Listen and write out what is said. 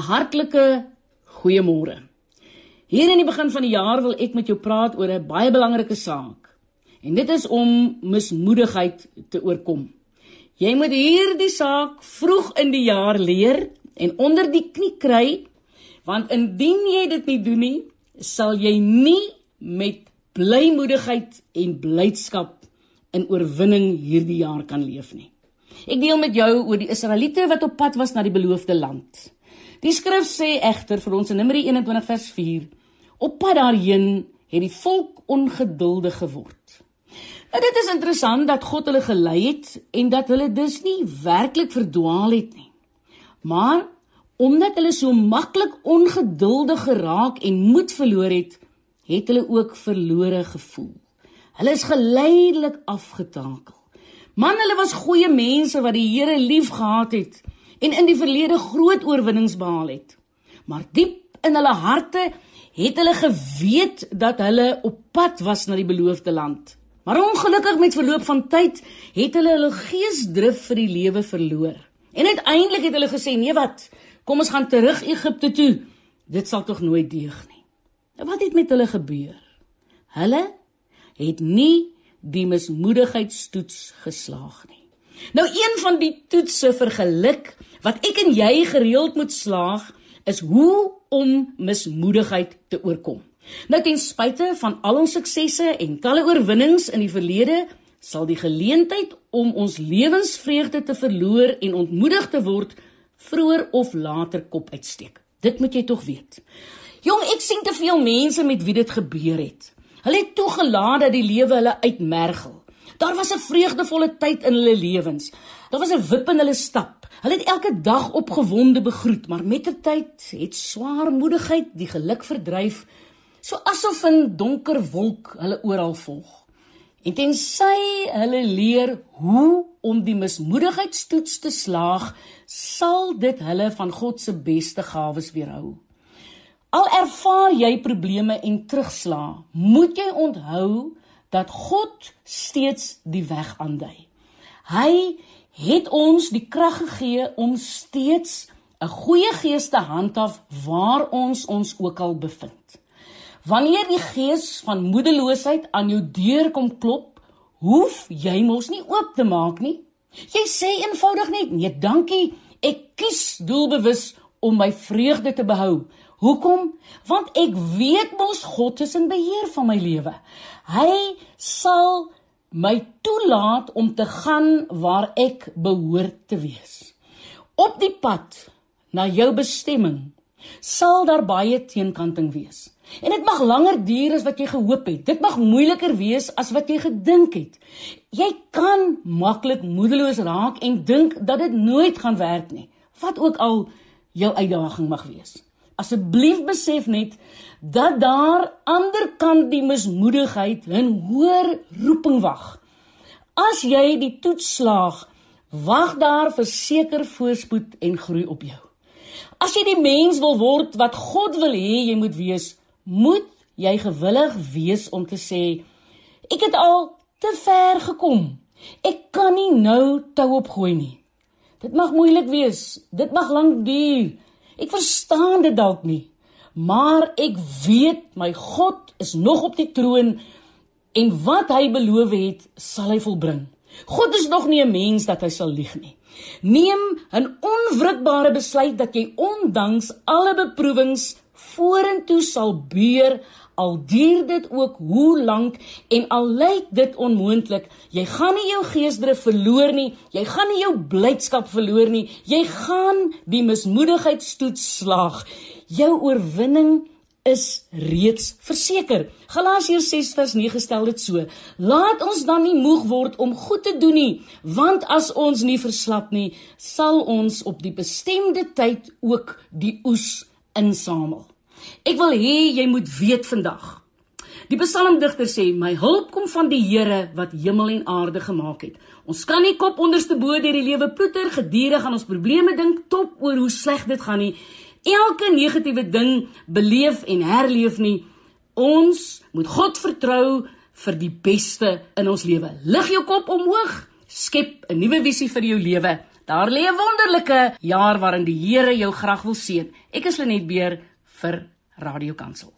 'n Hartlike goeiemôre. Hier in die begin van die jaar wil ek met jou praat oor 'n baie belangrike saak. En dit is om mismoedigheid te oorkom. Jy moet hierdie saak vroeg in die jaar leer en onder die knie kry, want indien jy dit nie doen nie, sal jy nie met blymoedigheid en blydskap in oorwinning hierdie jaar kan leef nie. Ek deel met jou oor die Israeliete wat op pad was na die beloofde land. Die skrif sê egter vir ons in Numeri 21 vers 4: Op pad daarheen het die volk ongeduldig geword. Nou dit is interessant dat God hulle gelei het en dat hulle dus nie werklik verdwaal het nie. Maar omdat hulle so maklik ongeduldig geraak en moed verloor het, het hulle ook verlore gevoel. Hulle is geleidelik afgetakel. Man, hulle was goeie mense wat die Here liefgehad het en in die verlede groot oorwinnings behaal het. Maar diep in hulle harte het hulle geweet dat hulle op pad was na die beloofde land. Maar ongelukkig met verloop van tyd het hulle hulle geesdrif vir die lewe verloor. En uiteindelik het hulle gesê: "Nee wat? Kom ons gaan terug Egipte toe. Dit sal tog nooit deeg nie." Nou wat het met hulle gebeur? Hulle het nie die mismoedigheidstoets geslaag nie. Nou een van die toetse vir geluk wat ek en jy gereeld moet slaag, is hoe om mismoedigheid te oorkom. Nou ten spyte van al ons suksesse en talle oorwinnings in die verlede, sal die geleentheid om ons lewensvreugde te verloor en ontmoedig te word vroeër of later kop uitsteek. Dit moet jy tog weet. Jong, ek sien te veel mense met wie dit gebeur het. Hulle het toegelaat dat die lewe hulle uitmergel. Daar was 'n vreugdevolle tyd in hulle lewens. Daar was 'n wip in hulle stap. Hulle het elke dag opgewonde begroet, maar met ter tyd het swaarmoedigheid die geluk verdryf, so asof 'n donker wolk hulle oral volg. En tensy hulle leer hoe om die mismoedigheidstoets te slaag, sal dit hulle van God se beste gawes weerhou. Al ervaar jy probleme en terugslag, moet jy onthou dat God steeds die weg aandui. Hy het ons die krag gegee om steeds 'n goeie gees te handhaaf waar ons ons ook al bevind. Wanneer die gees van moedeloosheid aan jou deur kom klop, hoef jy mos nie oop te maak nie. Jy sê eenvoudig net: "Nee, dankie. Ek kies doelbewus om my vreugde te behou." Hoekom? Want ek weet mos God is in beheer van my lewe. Hy sal my toelaat om te gaan waar ek behoort te wees. Op die pad na jou bestemming sal daar baie teenkanting wees. En dit mag langer duur as wat jy gehoop het. Dit mag moeiliker wees as wat jy gedink het. Jy kan maklik moedeloos raak en dink dat dit nooit gaan werk nie. Wat ook al jou uitdaging mag wees. Asseblief besef net dat daar aanderkant die mismoedigheid 'n hoër roeping wag. As jy die toets slaag, wag daar verseker voorspoed en groei op jou. As jy die mens wil word wat God wil hê jy moet wees, moet jy gewillig wees om te sê ek het al te ver gekom. Ek kan nie nou tou opgooi nie. Dit mag moeilik wees. Dit mag lank duur. Ek verstaan dit dalk nie, maar ek weet my God is nog op die troon en wat hy beloof het, sal hy volbring. God is nog nie 'n mens dat hy sal lieg nie. Neem 'n onwrikbare besluit dat jy ondanks alle beproewings vorentoe sal beur al duur dit ook hoe lank en al lyk dit onmoontlik, jy gaan nie jou geesdrif verloor nie, jy gaan nie jou blydskap verloor nie, jy gaan die mismoedigheid stoet slaag. Jou oorwinning is reeds verseker. Galasiërs 6:9 stel dit so: Laat ons dan nie moeg word om goed te doen nie, want as ons nie verslap nie, sal ons op die bestemde tyd ook die oes insamel. Ek wil hê jy moet weet vandag. Die psalmdigter sê: "My hulp kom van die Here wat hemel en aarde gemaak het." Ons kan nie kop onderste bo deur die lewe ploeter gedurig aan ons probleme dink top oor hoe sleg dit gaan nie. Elke negatiewe ding beleef en herleef nie. Ons moet God vertrou vir die beste in ons lewe. Lig jou kop omhoog, skep 'n nuwe visie vir jou lewe. Daar lê 'n wonderlike jaar waarin die Here jou graag wil seën. Ek is Lenet Beer vir Radio Kansel.